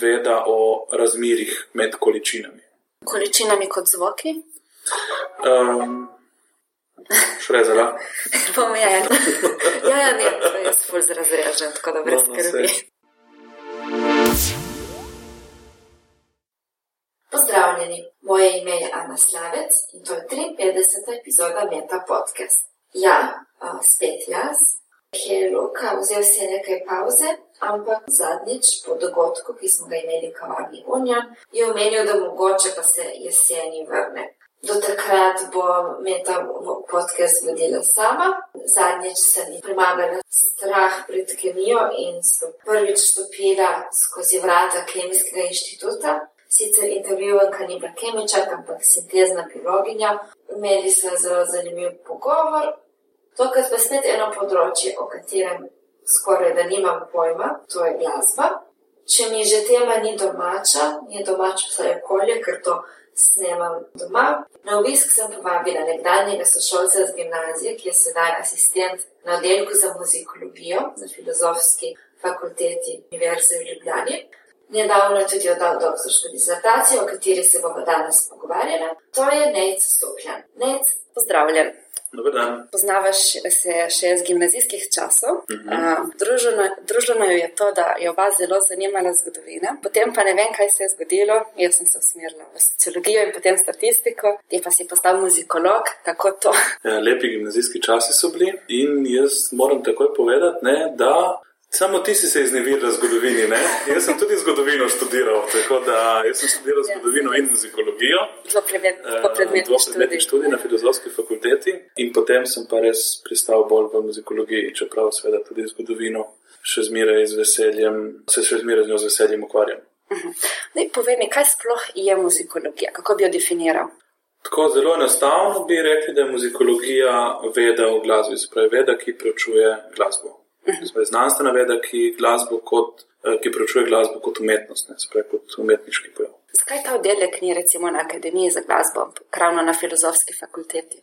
veda o razmerih med količinami. Količinami kot zvoki? Um, Šrezala. Bom ja, ja. ja, ne, to je spol zrazrežen, tako da brez No, no, skrbi. Pozdravljeni, moje ime je Ana Slavec in to je 53. epizoda Meta Podcast. Ja, a, spet jaz. Je Luka vzel si nekaj pauze, ampak zadnjič po dogodku, ki smo ga imeli v kavarni Unja, je omenil, da mogoče pa se jeseni vrne. Do takrat bo Meta podcast vodila sama. Zadnjič sem ji premagala strah pred kemijo in sto prvič stopila skozi vrata Kemijskega inštituta. Sicer intervjuvanka ni bila kemičarka, ampak sintezna biologinja. Imeli smo zelo zanimiv pogovor. Tokrat pa spet eno področje, o katerem skoraj da nimam pojma, to je glasba. Če mi že tema ni domača, je domače vsaj okolje, ker to snemam doma. Na obisk sem povabila nekdanjega sošolca z gimnazije, ki je sedaj asistent na oddelku za muzikologijo na filozofski fakulteti Univerze v Ljubljani. Nedavno je tudi oddal doktorsko disertacijo, o kateri se bomo danes pogovarjali. To je Nec Stokljan. Nec, pozdravljen. Dober dan. Poznavaš se še iz gimnazijskih časov. Uh Mhm. -huh. druženo, druženo jo je to, da je oba zelo zanimala zgodovina. Potem pa ne vem, kaj se je zgodilo. Jaz sem se usmerila v sociologijo in potem statistiko, ti pa si postal muzikolog. Kako to? Ja, lepi gimnazijski časi so bili in jaz moram takoj povedati, ne, da samo ti si se iznevirila zgodovini. Ne? Jaz sem tudi zgodovino študiral, tako da jaz sem študiral zgodovino in muzikologijo. Dvopredmetni Dvopredmetni študij. študij na filozofski fakulteti in potem sem pa res pristal bolj v muzikologiji, čeprav seveda tudi zgodovino še zmeraj z veseljem, se še zmeraj z njo z veseljem ukvarjam. Daj, povej mi, kaj sploh je muzikologija, kako bi jo definiral? Tako zelo enostavno bi rekli, da je muzikologija veda o glasbi, pravi veda, ki preučuje glasbo. Se pravi znanstvena veda, ki, kot, eh, ki preučuje glasbo kot umetnost, ne, se pravi kot umetniški pojav. Zakaj ta oddelek ni recimo na Akademiji za glasbo, ravno na filozofski fakulteti?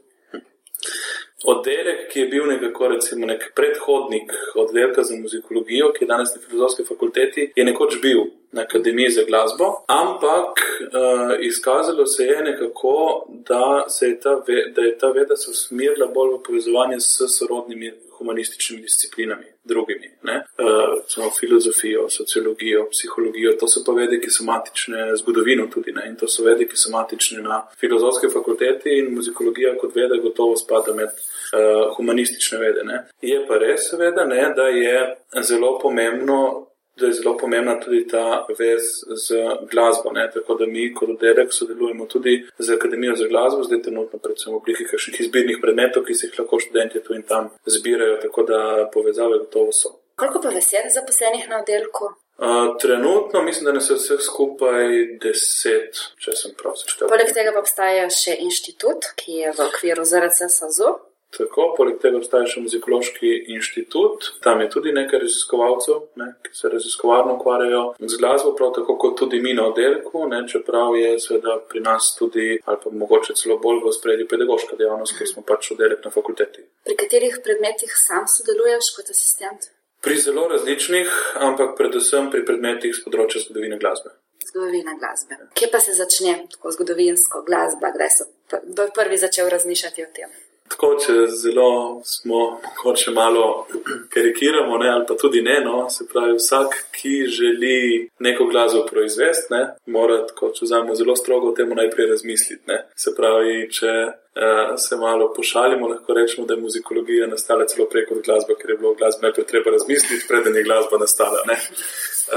Oddelek, ki je bil nekako recimo nek predhodnik oddelka za muzikologijo, ki je danes na filozofski fakulteti, je nekoč bil na Akademiji za glasbo, ampak uh, izkazalo se je nekako, da, se je ta ve, da je ta veda se usmerila bolj v povezovanje s sorodnimi humanističnimi disciplinami, drugimi, uh, filozofijo, sociologijo, psihologijo, to so pa vede, ki so matične zgodovino tudi, ne, in to so vede, ki so matične na filozofski fakulteti in muzikologija kot veda gotovo spada med uh, humanistične vede. Ne. Je pa res, seveda, ne, da je zelo pomembno. Da je zelo pomembna tudi ta vez z glasbo. Ne? Tako da mi, kot oddelek, sodelujemo tudi z Akademijo za glasbo, zdaj trenutno, predvsem v obliki kakšnih izbirnih predmetov, ki se jih lahko študenti tu in tam zbirajo, tako da povezave gotovo so. Koliko pa vas je zaposlenih na oddelku? Uh, trenutno mislim, da nas je vseh skupaj deset, če sem prav seštel. Poleg tega pa obstaja še inštitut, ki je v okviru ZRC SAZU. Tako, poleg tega obstaja še muzikološki inštitut, tam je tudi nekaj raziskovalcev, ne, ki se raziskovalno ukvarjajo z glasbo, prav tako kot tudi mi na oddelku, ne, čeprav je seveda pri nas tudi, ali pa mogoče celo bolj v spredju pedagoška dejavnost, ker smo pač oddelek na fakulteti. Pri katerih predmetih sam sodeluješ kot asistent? Pri zelo različnih, ampak predvsem pri predmetih z področja zgodovine glasbe. Zgodovina glasbe. Kje pa se začne tako zgodovinsko glasba, kdaj so kdo je prvi začel razmišljati o tem? Tako, če zelo smo, mogoče malo karikiramo, ne, ali pa tudi ne, no, se pravi, vsak, ki želi neko glasbo proizvesti, ne, mora, tako, če vzamemo zelo strogo, o tem najprej razmisliti. Ne. Se pravi, če uh, se malo pošalimo, lahko rečemo, da je muzikologija nastala celo preko glasbe, ker je bilo glasbo najprej treba razmisliti, preden je glasba nastala. Ne.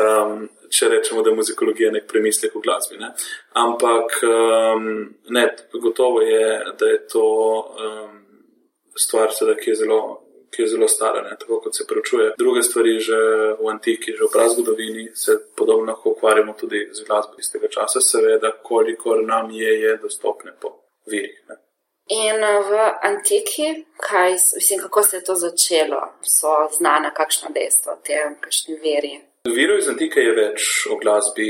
Um, če rečemo, da je muzikologija nek premislek o glasbi. Ne. Ampak um, ne, gotovo je, da je to. Um, stvar, seveda, ki je zelo, ki je zelo stara, ne? tako kot se preučuje. Druge stvari že v antiki, že v prazgodovini se podobno lahko ukvarjamo tudi z glasbo iz tega časa, seveda, kolikor nam je, je dostopne po virih. Ne? In uh, v antiki, kaj, mislim, kako se je to začelo, so znana kakšna dejstva o tem, kakšni veri. Virov iz antike je več o glasbi.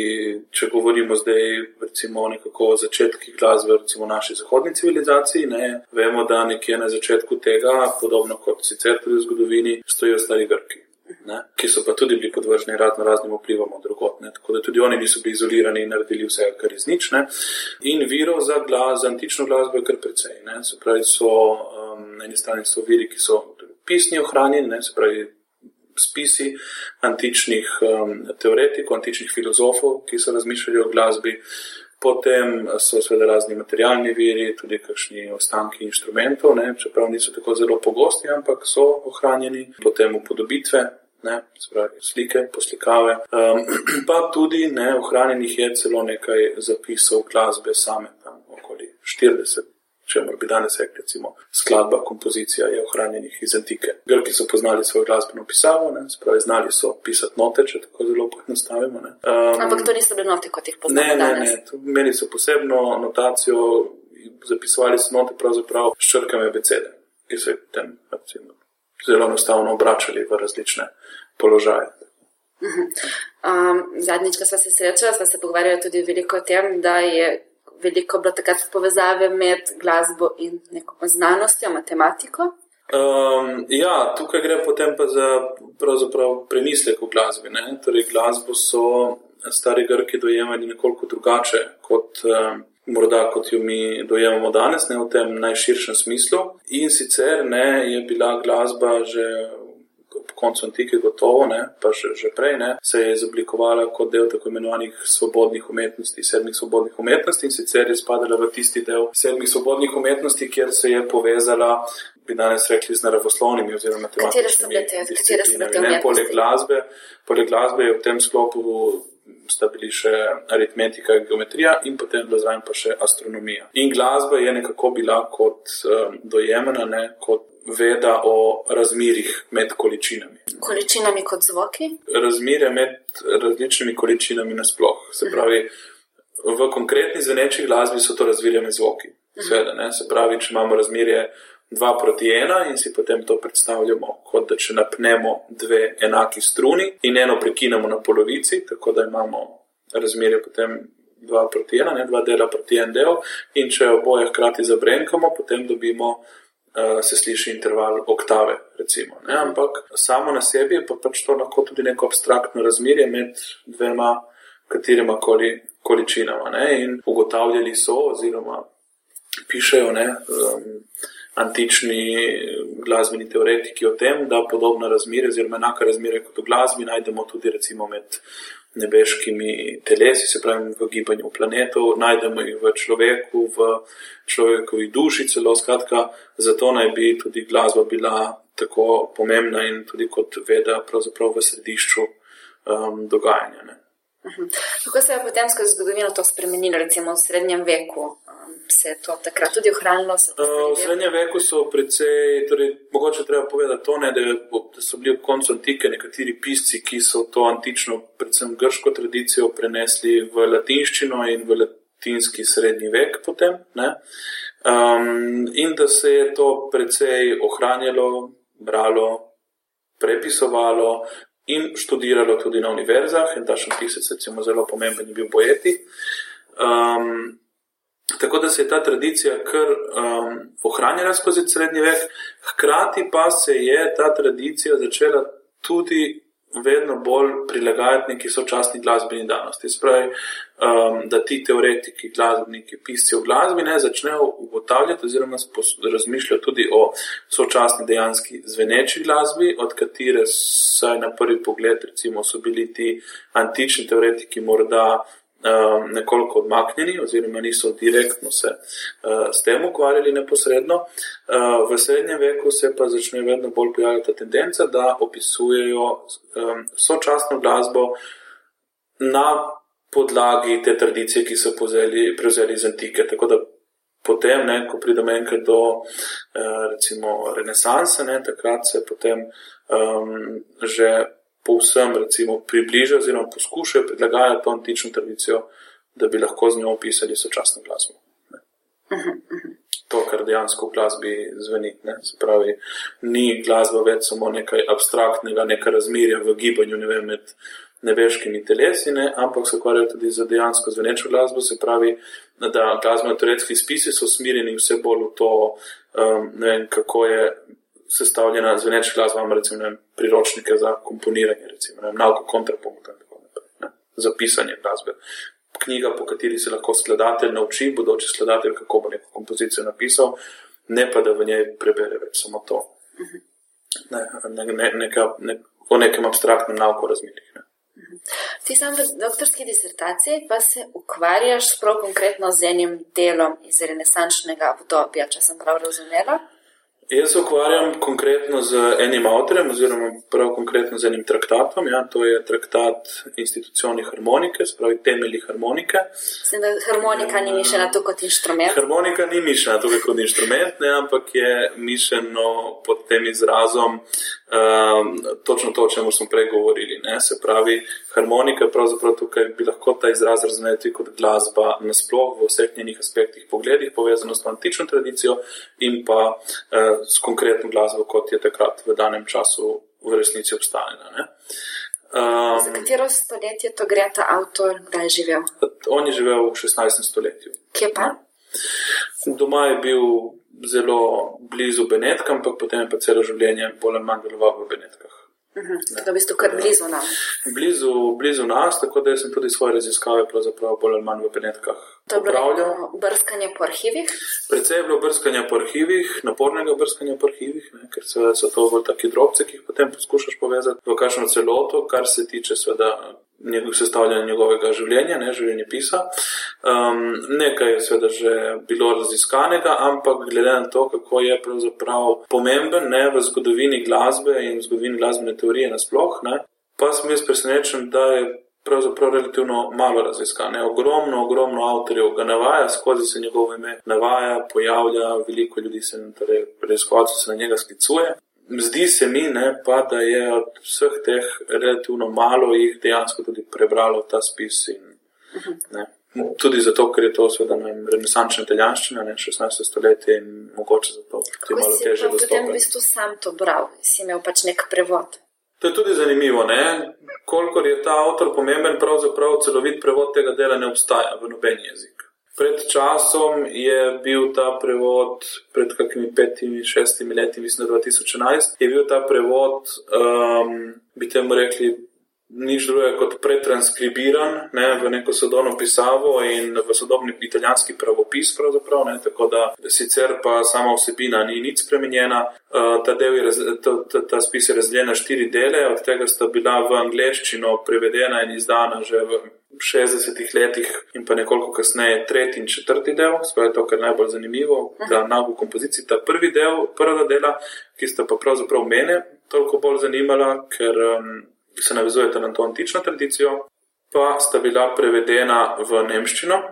Če govorimo zdaj recimo nekako o začetkih glasbe, recimo v naši zahodni civilizaciji, ne, vemo, da nekje na začetku tega, podobno kot sicer tudi v zgodovini, stojijo stari Grki. ne, ki so pa tudi bili podvrženi razno raznim vplivom od drugotne. Tako da tudi oni niso bili izolirani in naredili vse, kar je znične. In virov za, glas, za antično glasbo je kar precej. Ne. Se pravi, so um, na eni strani so viri, ki so pisni ohranjeni, ne, se pravi. Spisi antičnih um, teoretikov, antičnih filozofov, ki so razmišljali o glasbi, potem so seveda razni materialni viri, tudi kakšni ostanki inštrumentov, ne, čeprav niso tako zelo pogosti, ampak so ohranjeni, potem upodobitve, ne, spravi, slike, poslikave. Um, pa tudi ne, ohranjenih je celo nekaj zapisov glasbe same, tam okoli 40 če bi danes rekli, recimo, skladba, kompozicija je ohranjenih iz antike. Grki so poznali svojo glasbeno pisavo, ne, spravi, znali so pisati note, če tako zelo poenostavimo. Um, Ampak to niso bile note, kot jih poznamo. Ne, ne, ne, imeli so posebno notacijo, zapisovali so note pravzaprav s črkami abecede, ki so jih tem recimo, zelo enostavno obračali v različne položaje. Um, zadnjič, ko smo se srečali, smo se pogovarjali tudi veliko o tem, da je veliko bilo takrat povezave med glasbo in neko znanostjo, matematiko. Um, ja, tukaj gre potem pa za premislek v glasbi. Ne? Torej, glasbo so stari Grki dojemali nekoliko drugače kot. Um, Morda kot jo mi dojemamo danes, ne v tem najširšem smislu. In sicer ne, je bila glasba že po koncu antike gotovo, ne, pa že, že prej, ne, se je izoblikovala kot del tako imenovanih svobodnih umetnosti, sedmih svobodnih umetnosti in sicer je spadala v tisti del sedmih svobodnih umetnosti, kjer se je povezala, bi danes rekli, z naravoslovnimi oziroma matematičnimi disciplinami. Poleg glasbe, poleg glasbe je v tem sklopu sta bili še aritmetika in geometrija, in potem bila zraven pa še astronomija. In glasba je nekako bila kot um, dojemena, ne, kot veda o razmerih med količinami. Količinami kot zvoki? Razmere med različnimi količinami nasploh. Se mhm. pravi, v konkretni zveneči glasbi so to razmerjene zvoki. Mhm. Sveda, ne? Se pravi, če imamo razmerje 2 proti 1 in si potem to predstavljamo, kot da če napnemo dve enaki struni in eno prekinemo na polovici, tako da imamo razmerje potem. 2 proti 1, ne 2 dela proti 1 del, in če oboje hkrati zabrenkamo, potem dobimo uh, se sliši interval oktave, recimo. Ne? Ampak samo na sebi je pa pač to lahko tudi neko abstraktno razmerje med dvema, katerima koli količinama. Ne? In ugotavljali so, oziroma pišejo ne, um, antični glasbeni teoretiki o tem, da podobna razmerja, oziroma enaka razmerja kot v glasbi, najdemo tudi recimo med nebeškimi telesi, se pravi v gibanju planetov, najdemo jih v človeku, v človekovi duši, celo skratka, zato naj bi tudi glasba bila tako pomembna in tudi kot veda pravzaprav v središču um, dogajanja. Ne. Mhm. Kako se je potem skozi zgodovino to spremenilo, recimo v srednjem veku? Se to takrat tudi ohranilo? Uh, v srednjem veku so precej, torej, mogoče treba povedati to, ne, da, da so bili ob koncu antike nekateri pisci, ki so to antično, predvsem grško tradicijo, prenesli v latinščino in v latinski srednji vek potem. Um, in da se je to precej ohranjalo, bralo, prepisovalo. In študiralo tudi na univerzah, in ta še pisec, recimo, zelo pomemben je bil Boeti. Um, Tako da se je ta tradicija kar um, ohranjala skozi srednji vek, hkrati pa se je ta tradicija začela tudi vedno bolj prilagajati neki sočasni glasbeni danosti. Spravi, um, da ti teoretiki, glasbeniki, pisci v glasbi ne začnejo ugotavljati oziroma razmišljati tudi o sočasni dejanski zveneči glasbi, od katere saj na prvi pogled recimo so bili ti antični teoretiki morda nekoliko odmaknjeni, oziroma niso direktno se s tem ukvarjali neposredno. V srednjem veku se pa začne vedno bolj pojavljati tendenca, da opisujejo sočasno glasbo na podlagi te tradicije, ki so pozeli, prevzeli iz antike. Tako da potem, ne, ko pridemo enkrat do recimo renesanse, ne, takrat se potem um, že povsem recimo, približajo oziroma poskušajo prilagajati to antično tradicijo, da bi lahko z njo opisali sočasno glasbo. To, kar dejansko v glasbi zveni. Ne? Se pravi, ni glasba več samo nekaj abstraktnega, nekaj razmerja v gibanju ne vem, med nebeškimi telesi, ne? ampak se ukvarjajo tudi z dejansko zvenečo glasbo. Se pravi, da glasbeno-teoretski spisi so smirjeni vse bolj v to, um, vem, kako je sestavljena zveneč glasba, imamo recimo ne, priročnike za komponiranje, recimo ne, nauko kontrapunkta in tako naprej, ne, za pisanje glasbe. Knjiga, po kateri se lahko skladatelj nauči, bodoči skladatelj, kako bo neko kompozicijo napisal, ne pa da v njej prebere več samo to. Ne, ne, ne, neka, ne, o nekem abstraktnem nauku razmerih. Ti sam v doktorski disertaciji pa se ukvarjaš prav konkretno z enim delom iz renesančnega obdobja, če sem prav razumela. Jaz se ukvarjam konkretno z enim avtorjem, oziroma prav konkretno z enim traktatom. Ja, to je traktat institucionalne harmonike, spravi temelji harmonike. Mislim, da harmonika ni mišljena tu kot inštrument. Harmonika ni mišljena tukaj kot inštrument, ne, ampak je mišljeno pod tem izrazom um, točno to, o čemer smo prej govorili. Ne. Se pravi, harmonika je pravzaprav tukaj, bi lahko ta izraz razumeli kot glasba nasploh v vseh njenih aspektih, pogledih, povezano s antično tradicijo in pa uh, s konkretno glasbo, kot je takrat v danem času v resnici obstajala. Um, Za katero stoletje to gre ta avtor, kdaj je živel? On je živel v 16. stoletju. Kje pa? Doma je bil zelo blizu Benetkam, ampak potem je pa celo življenje bolj ali manj deloval v Benetkah. Mhm. Tako v bistvu kar blizu nam. Blizu, blizu nas, tako da sem tudi svoje raziskave bolj ali manj v Benetkah. To je bilo brskanje po arhivih? Predvsej je bilo brskanje po arhivih, napornega brskanja po arhivih, ne, ker so to bolj taki drobci, ki jih potem poskušaš povezati v kakšno celoto, kar se tiče seveda njegov sestavljanja njegovega življenja, ne življenje pisa. Um, nekaj je seveda že bilo raziskanega, ampak glede na to, kako je pravzaprav pomemben ne, v zgodovini glasbe in v zgodovini glasbene teorije nasploh, ne, pa sem jaz presenečen, da je pravzaprav relativno malo raziskane. Ogromno, ogromno avtorjev ga navaja, skozi se njegovo ime navaja, pojavlja, veliko ljudi se, torej raziskovalcev se na njega sklicuje. Zdi se mi, ne, pa, da je od vseh teh relativno malo jih dejansko tudi prebralo ta spis. In, ne, tudi zato, ker je to seveda renesančna italijanščina, ne 16. stoletje in mogoče zato ti malo teže dostopati. Potem v bistvu sam to bral, si imel pač nek prevod. To je tudi zanimivo, ne? kolikor je ta avtor pomemben, pravzaprav celovit prevod tega dela ne obstaja v noben jezik. Pred časom je bil ta prevod, pred kakimi petimi, šestimi leti, mislim, da 2011, je bil ta prevod, um, bi temu rekli, nič drugega kot pretranskribiran ne, v neko sodobno pisavo in v sodobni italijanski pravopis, pravzaprav, ne, tako da sicer pa sama vsebina ni nič spremenjena. Uh, ta, je, ta, ta, ta spis je razdeljen na štiri dele, od tega sta bila v angleščino prevedena in izdana že v 60-ih letih in pa nekoliko kasneje tretji in četrti del, sploh je to, kar je najbolj zanimivo, da na v kompoziciji ta prvi del, prvega dela, ki sta pa pravzaprav mene toliko bolj zanimala, ker um, se navezujete na to antično tradicijo, pa sta bila prevedena v nemščino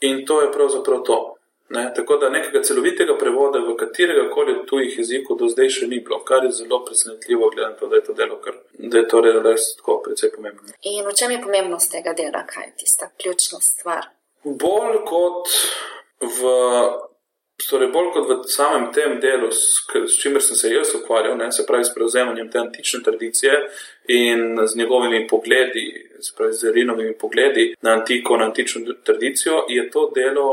in to je pravzaprav to. Ne? Tako da nekega celovitega prevoda v katerega koli tujih jezikov do zdaj še ni bilo, kar je zelo presenetljivo, glede na to, da je to delo, kar, da je to res tako precej pomembno. In v čem je pomembnost tega dela, kaj je tista ključna stvar? Bolj kot v Torej, bolj kot v samem tem delu, s, čimer sem se jaz ukvarjal, ne, se pravi s prevzemanjem te antične tradicije in z njegovimi pogledi, se pravi z Rinovimi pogledi na antiko, na antično tradicijo, je to delo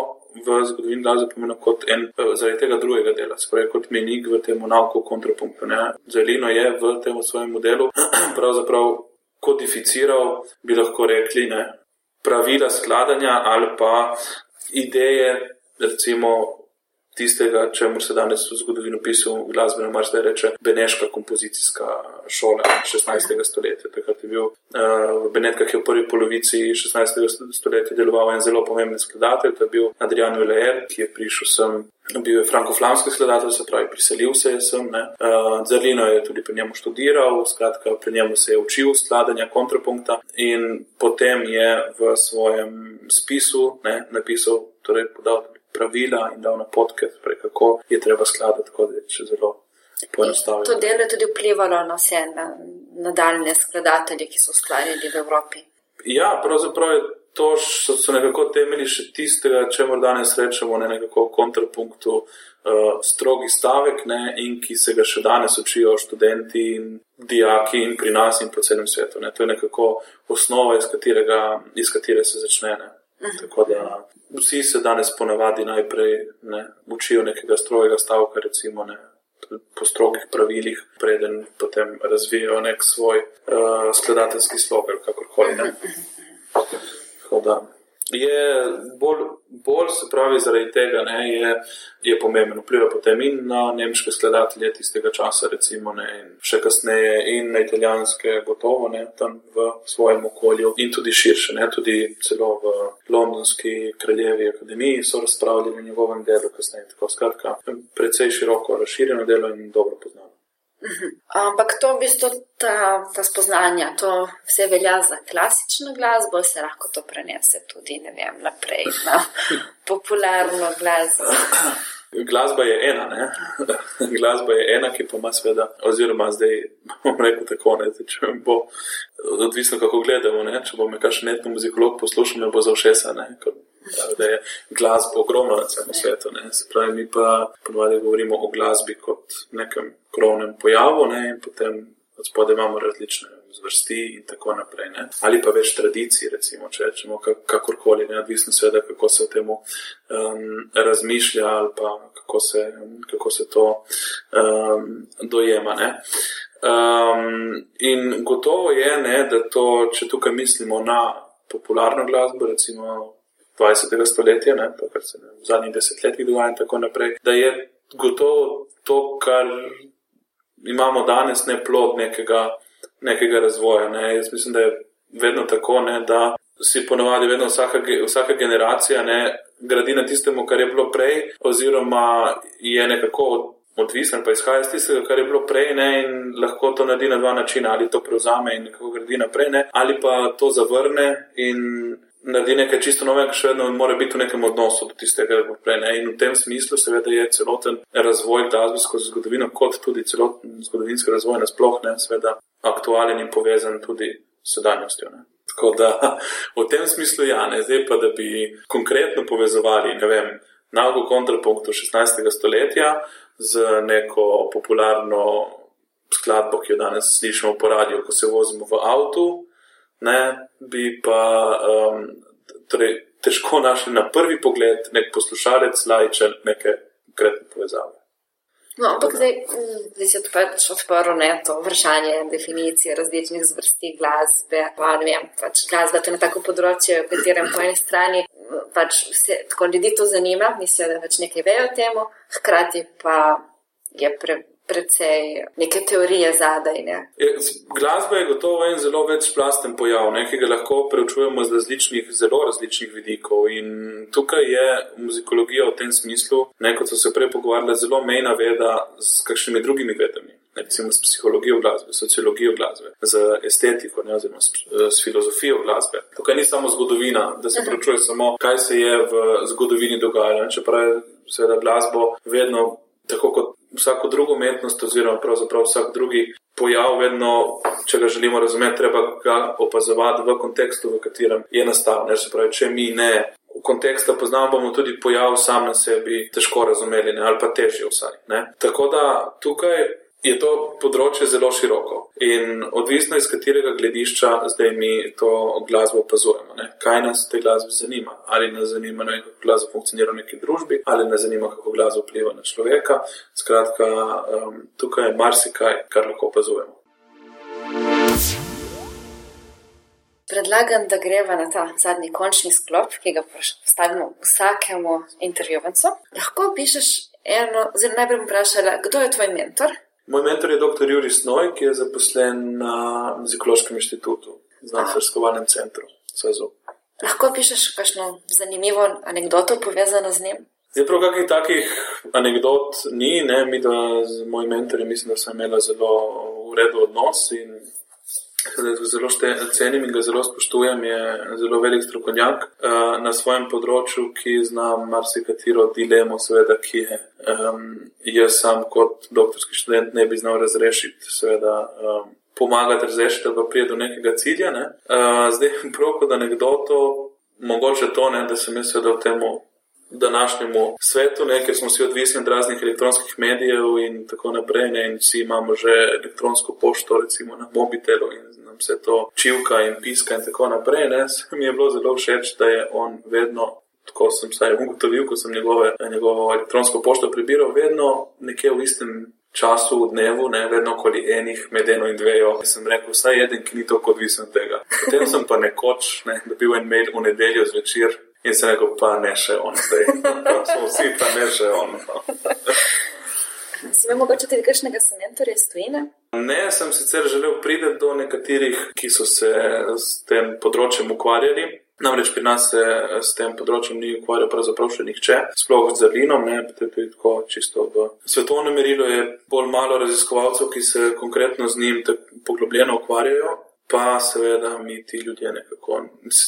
v zgodovini glasbe pomenilo kot en, eh, zaradi tega drugega dela, se pravi kot menik v tem nauku kontrapunktu. Zelino je v tem svojem modelu pravzaprav kodificiral, bi lahko rekli, ne, pravila skladanja ali pa ideje, recimo tistega, čemu se danes v zgodovini pisal glasbeno marš, da je reče Beneška kompozicijska šola 16. stoletja. Takrat je bil uh, v Benetkah, v prvi polovici 16. stoletja deloval en zelo pomemben skladatelj, to je bil Adrian Villeer, ki je prišel sem. Bil je franko-flamski skladatelj, se pravi, priselil se je sem. Uh, Zerlino je tudi pri njemu študiral, skratka, pri njemu se je učil skladanja kontrapunkta in potem je v svojem spisu ne, napisal, torej podal pravila in dal napotke, kako je treba skladati, tako da je še zelo poenostavljeno. To delo je tudi vplivalo na vse na, nadaljne skladatelje, ki so ustvarjali v Evropi. Ja, pravzaprav je to, so, so nekako temelji še tistega, če morda danes rečemo, ne nekako v kontrapunktu uh, strogi stavek ne, in ki se ga še danes učijo študenti in dijaki in pri nas in po celem svetu. Ne. To je nekako osnova, iz, katerega, iz katere se začne. Ne. Tako da vsi se danes ponavadi najprej ne, učijo nekega strojega stavka, recimo, ne, po strogih pravilih, preden potem razvijajo nek svoj uh, skladateljski slog ali kakorkoli. Je bolj, bolj se pravi zaradi tega, ne, je, je pomemben vpliv potem in na nemške skladatelje tistega časa, recimo, ne, in še kasneje, in na italijanske, gotovo ne, tam v svojem okolju, in tudi širše, ne, tudi celo v londonski kraljevi akademiji so razpravljali o njegovem delu, kasneje. Tako skratka, precej široko razširjeno delo in dobro poznano. Ampak to v bistvu ta, ta spoznanja, to vse velja za klasično glasbo, se lahko to prenese tudi vem, naprej na popularno glasbo. Glasba je ena, ne? glasba je ena, ki pa ima sveda, oziroma zdaj bom rekel tako, ne, če bo odvisno, kako gledamo, ne? če bo me kakšen netno muzikolog poslušal, me bo za všesa, da je glasba ogromna na celem svetu. Ne. Se pravi, mi pa ponovadi govorimo o glasbi kot nekem krovnem pojavu ne, in potem od spodaj imamo različne zvrsti in tako naprej. Ne. Ali pa več tradicij, recimo, če rečemo kakorkoli, neodvisno seveda, kako se o tem um, razmišlja ali pa kako se, kako se to um, dojema. Ne. Um, in gotovo je, ne, da to, če tukaj mislimo na popularno glasbo, recimo 20. stoletja, ne, to, kar se ne, v zadnjih desetletjih dogaja in tako naprej, da je gotovo to, kar imamo danes, ne plod nekega, nekega razvoja. Ne. Jaz mislim, da je vedno tako, ne, da si ponovadi vedno vsaka, vsaka generacija ne, gradi na tistemu, kar je bilo prej, oziroma je nekako. Odvisen pa izhaja iz tistega, kar je bilo prej, ne, in lahko to naredi na dva načina, ali to prevzame in nekako gradi naprej, ne, ali pa to zavrne in naredi nekaj čisto novega, še vedno mora biti v nekem odnosu do tistega, kar bo prej. Ne? In v tem smislu, seveda, je celoten razvoj glasbe skozi zgodovino, kot tudi celoten zgodovinski razvoj nasplošno, seveda, aktualen in povezan tudi s sedanjostjo. Ne? Tako da v tem smislu, ja, ne zdaj pa, da bi konkretno povezovali, ne vem, nago kontrapunkt 16. stoletja z neko popularno skladbo, ki jo danes slišimo po radiju, ko se vozimo v avtu ne, bi pa um, torej, težko našli na prvi pogled nek poslušalec, lajčen, neke konkretne povezave. No, ampak zdaj, zdaj se pač odprlo ne to vprašanje definicije različnih zvrsti glasbe. Pa, vem, pač glasba je na tako področje, v katerem po eni strani pač vse, tako ljudi to zanima, mislijo, da pač nekaj vejo o tem, hkrati pa je pre, precej neke teorije zadaj. Ne? Je, glasba je gotovo en zelo večplasten pojav, ne, ki ga lahko preučujemo z različnih, zelo različnih vidikov. In tukaj je muzikologija v tem smislu, ne, kot so se prej pogovarjali, zelo mejna veda s kakšnimi drugimi vedami. Recimo s psihologijo glasbe, sociologijo glasbe, z estetiko, ne, oziroma s, s filozofijo glasbe. Tukaj ni samo zgodovina, da se preučuje samo, kaj se je v zgodovini dogajalo. Čeprav je seveda glasbo vedno, tako kot vsako drugo umetnost, oziroma pravzaprav vsak drugi pojav, vedno, če ga želimo razumeti, treba ga opazovati v kontekstu, v katerem je nastal. Ne, pravi, če mi ne v kontekstu poznamo, bomo tudi pojav sam na sebi težko razumeli, ne, ali pa težje vsaj. Ne. Tako da tukaj je to področje zelo široko in odvisno iz katerega gledišča zdaj mi to glasbo opazujemo. Ne? Kaj nas te glasbe zanima? Ali nas zanima, ne, kako glasba funkcionira v neki družbi, ali nas zanima, kako glasba vpliva na človeka. Skratka, um, tukaj je marsikaj, kar lahko opazujemo. Predlagam, da greva na ta zadnji končni sklop, ki ga postavimo vsakemu intervjuvancu. Lahko pišeš eno, zelo najprej bom vprašala, kdo je tvoj mentor? Moj mentor je dr. Juri Snoj, ki je zaposlen na Muzikološkem inštitutu, znanstveno-raziskovalnem centru SAZU. Lahko pišeš kakšno zanimivo anegdoto povezano z njim? Je prav kakih takih anegdot ni, ne, mi da z mojim mentorjem mislim, da sem imela zelo redu odnos in ga zelo cenim in ga zelo spoštujem, je zelo velik strokovnjak uh, na svojem področju, ki zna marsikatero dilemo, seveda, ki je um, jaz sam kot doktorski študent ne bi znal razrešiti, seveda. Um, Pomagati razrešiti, da pride do nekega cilja. Ne? Uh, zdaj, prav kot anegdoto, mogoče to, ne, da sem jaz v tem današnjemu svetu, ne, ker smo vsi odvisni od raznih elektronskih medijev in tako naprej, ne, in vsi imamo že elektronsko pošto, recimo na mobitelu in nam se to čivka in piska in tako naprej. Ne, mi je bilo zelo všeč, da je on vedno. Tako sem vsaj ugotovil, ko sem njegove, njegovo elektronsko pošto prebiral, vedno nekje v istem času v dnevu, ne vedno okoli enih, med eno in dvejo. Sem rekel, vsaj eden, ki ni tako odvisen od tega. Potem sem pa nekoč ne, dobil en mail v nedeljo zvečer in sem rekel, pa ne še on zdaj. Smo vsi pa ne še on. Si imel mogoče tudi kakšnega sementorja iz tujine? Ne, sem sicer želel priti do nekaterih, ki so se s tem področjem ukvarjali. Namreč pri nas se s tem področjem ni ukvarjal pravzaprav še nihče, sploh z zalinom, ne, tudi tako čisto v svetovnem merilu je bolj malo raziskovalcev, ki se konkretno z njim poglobljeno ukvarjajo. Pa seveda mi ti ljudje nekako,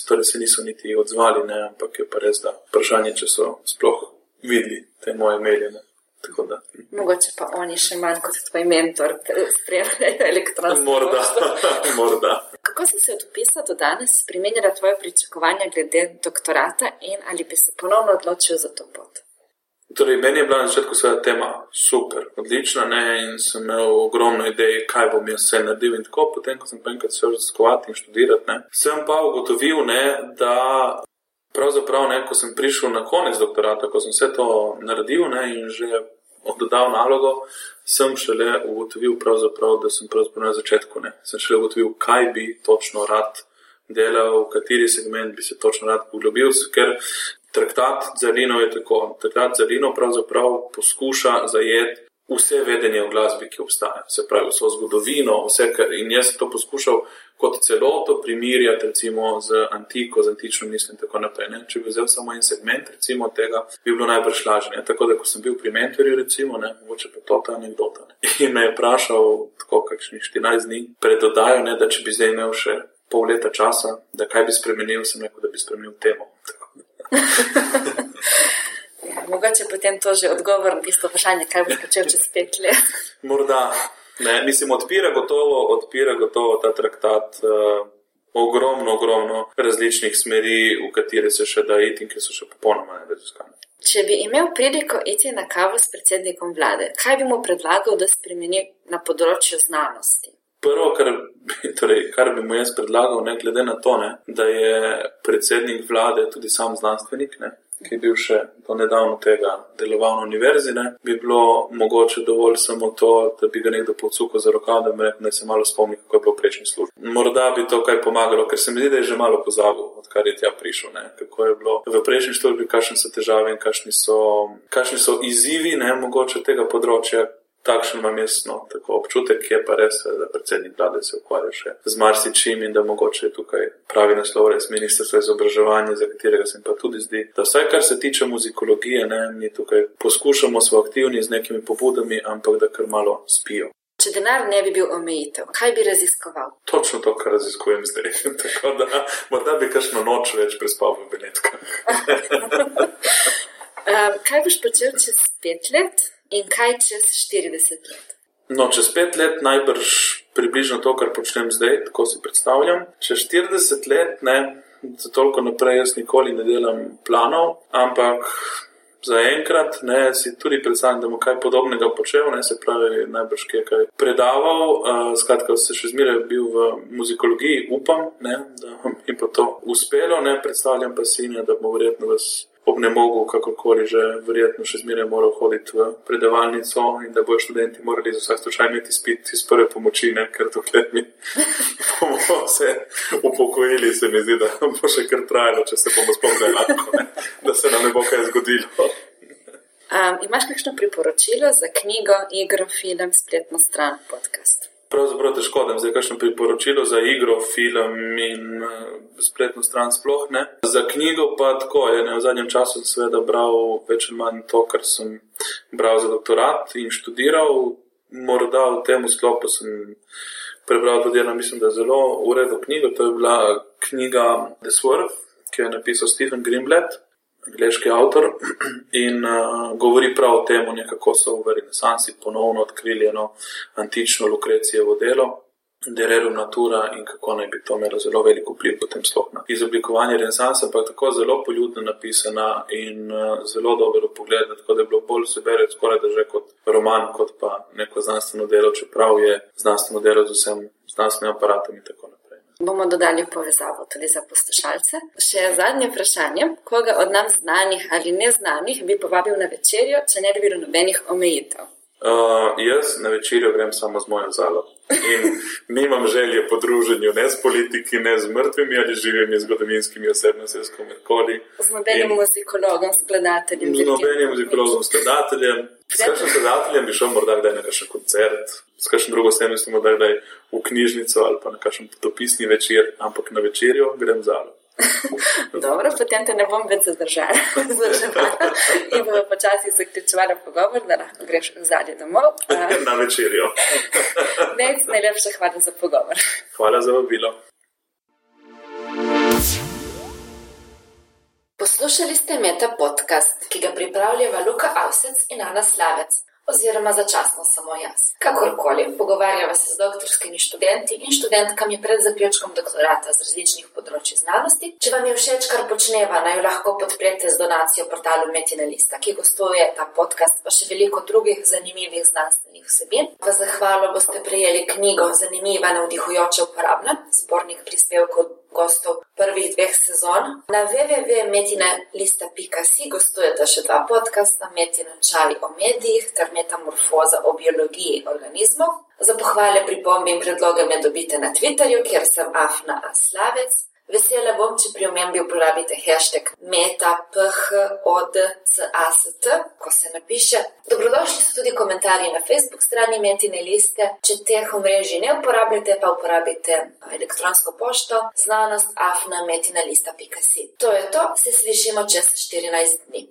torej se niso niti odzvali, ne, ampak je pa res, da vprašanje, če so sploh videli te moje maile. Mogoče pa oni še manj kot tvoj mentor, spremljajo elektronsko. Morda, morda. Kako si se od upisa do danes spremenila tvoje pričakovanja glede doktorata in ali bi se ponovno odločil za to pot? Torej, meni je bila na začetku vsa tema super, odlična ne? in sem imel ogromno idej, kaj bom jaz vse naredil. In tako, potem, ko sem pa enkrat začel raziskovati in študirati, ne? sem pa ugotovil, ne, da pravzaprav, ne, ko sem prišel na konec doktorata, ko sem vse to naredil ne, in že oddal nalogo, sem šele ugotovil, da sem pravzaprav na začetku. Ne. Sem šele ugotovil, kaj bi točno rad delal, v kateri segment bi se točno rad poglobil, ker traktat za Lino je tako. Traktat za Lino pravzaprav poskuša zajeti vse vedenje o glasbi, ki obstaja, se pravi, vso zgodovino, vse, kar in jaz sem to poskušal kot celoto primirjati, recimo z antiko, z antično mislijo in tako naprej. Ne? Če bi vzel samo en segment, recimo tega, bi bilo najbrž lažje. Tako da, ko sem bil pri mentorju, recimo, ne, mogoče pa to ta anekdota. Ne? In me je vprašal, tako kakšnih 14 dni pred dodajo, ne, da če bi zdaj imel še pol leta časa, da kaj bi spremenil, sem rekel, da bi spremenil temo. Mogoče potem to že odgovor na isto vprašanje, kaj boš počel čez pet let. Morda. Ne, mislim, odpira gotovo, odpira gotovo ta traktat uh, ogromno, ogromno različnih smeri, v katere se še da iti in ki so še popolnoma neraziskane. Če bi imel priliko iti na kavo s predsednikom vlade, kaj bi mu predlagal, da spremeni na področju znanosti? Prvo, kar, torej, kar bi mu jaz predlagal, ne glede na to, ne, da je predsednik vlade tudi sam znanstvenik, ne, ki je bil še do nedavno tega deloval na univerzi, ne, bi bilo mogoče dovolj samo to, da bi ga nekdo podsukal za rokav, da, da se malo spomni, kako je bilo v prejšnji službi. Morda bi to kaj pomagalo, ker se mi zdi, da je že malo pozabil, odkar je tja prišel, ne, kako je bilo v prejšnji službi, kakšne so težave in kakšni so, kakšni so izzivi, ne, mogoče tega področja, takšen imam jaz no, občutek, je pa res, da predsednik vlade se ukvarja še z marsičim in da mogoče je tukaj pravi naslov res ministrstvo za izobraževanje, za katerega se mi pa tudi zdi, da vsaj kar se tiče muzikologije, ne, mi tukaj poskušamo, smo aktivni z nekimi pobudami, ampak da kar malo spijo. Če denar ne bi bil omejitev, kaj bi raziskoval? Točno to, kar raziskujem zdaj. Tako da morda bi kakšno noč več prespal v Benetkah. um, kaj boš počel čez pet let? In kaj čez 40 let? No, čez pet let najbrž približno to, kar počnem zdaj, tako si predstavljam. Čez 40 let, ne, za toliko naprej jaz nikoli ne delam planov, ampak zaenkrat ne, si tudi predstavljam, da bom kaj podobnega počel, ne, se pravi, najbrž kaj predaval. Uh, skratka, se še zmeraj bil v muzikologiji, upam, ne, da mi bo to uspelo, ne, predstavljam pa si, ne, da bomo verjetno vas ob ne mogu, kakorkoli že, verjetno še zmeraj moral hoditi v predavalnico in da bojo študenti morali za vsak slučaj imeti spit iz prve pomoči, ne, ker dokler mi bomo se upokojili, se mi zdi, da bo še kar trajalo, če se bomo spomnili da se nam ne bo kaj zgodilo. Um, imaš kakšno priporočilo za knjigo, igro, film, spletno stran, podcast? Pravzaprav težko, da imam zdaj kakšno priporočilo za igro, film in uh, spletno stran sploh ne. Za knjigo pa tako je, ne, v zadnjem času sem seveda bral več ali manj to, kar sem bral za doktorat in študiral. Morda v tem sklopu sem prebral tudi eno, mislim, da je zelo uredno knjigo. To je bila knjiga The Swerve, ki jo je napisal Stephen Greenblatt angliški avtor in uh, govori prav o tem, kako so v renesansi ponovno odkrili eno antično Lukrecijevo delo. Dererum natura in kako naj bi to imelo zelo veliko vpliv potem sploh na izoblikovanje renesansa, pa tako zelo poljudno napisana in uh, zelo dobro pogled, tako da je bilo bolj se bere skoraj da že kot roman, kot pa neko znanstveno delo, čeprav je znanstveno delo z vsem znanstvenim aparatom in tako naprej bomo dodali povezavo tudi za poslušalce. Še zadnje vprašanje: koga od nam znanih ali neznanih bi povabil na večerjo, če ne bi bilo nobenih omejitev? Uh, jaz na večerjo grem samo z mojo zalo. In nimam želje po druženju ne s politiki, ne z mrtvimi ali živimi zgodovinskimi osebnostmi, s komerkoli. Z nobenim muzikologom, skladateljem. Z nobenim muzikologom, skladateljem. S kakšnim skladateljem bi šel morda kdaj na kakšen koncert, s kakšnim drugo osebnostjo morda kdaj v knjižnico ali pa na kakšen potopisni večer, ampak na večerjo grem zalo. Dobro, potem te ne bom več zadržala. In bomo počasi zaključovali pogovor, da lahko greš zadnji domov. Na večerjo. najlepša hvala za pogovor. Hvala za vabilo. Poslušali ste Meta podcast, ki ga pripravljava Luka Avsec in Ana Slavec oziroma začasno samo jaz. Kakorkoli, pogovarjava se z doktorskimi študenti in študentkami pred zaključkom doktorata z različnih področji znanosti. Če vam je všeč, kar počneva, naj jo lahko podprete z donacijo portalu Metina Lista, ki gostuje ta podcast, pa še veliko drugih zanimivih znanstvenih vsebin. V zahvalo boste prejeli knjigo Zanimiva, navdihujoča, uporabna, zbornik prispevkov gostov prvih dveh sezon. Na www.metina.si gostujete še dva podcasta: Metina čaj o medijih ter Metamorfoza o biologiji organizmov. Za pohvale, pripombe in predloge me dobite na Twitterju, kjer sem Afna Aslavec. Vesela bom, če pri omembi uporabite hashtag metaphod.cast, ko se napiše. Dobrodošli so tudi komentarji na Facebook strani Metine liste. Če teh omrežij ne uporabljate, pa uporabite elektronsko pošto znanost afna metina lista.si. To je to, se slišimo čez 14 dni.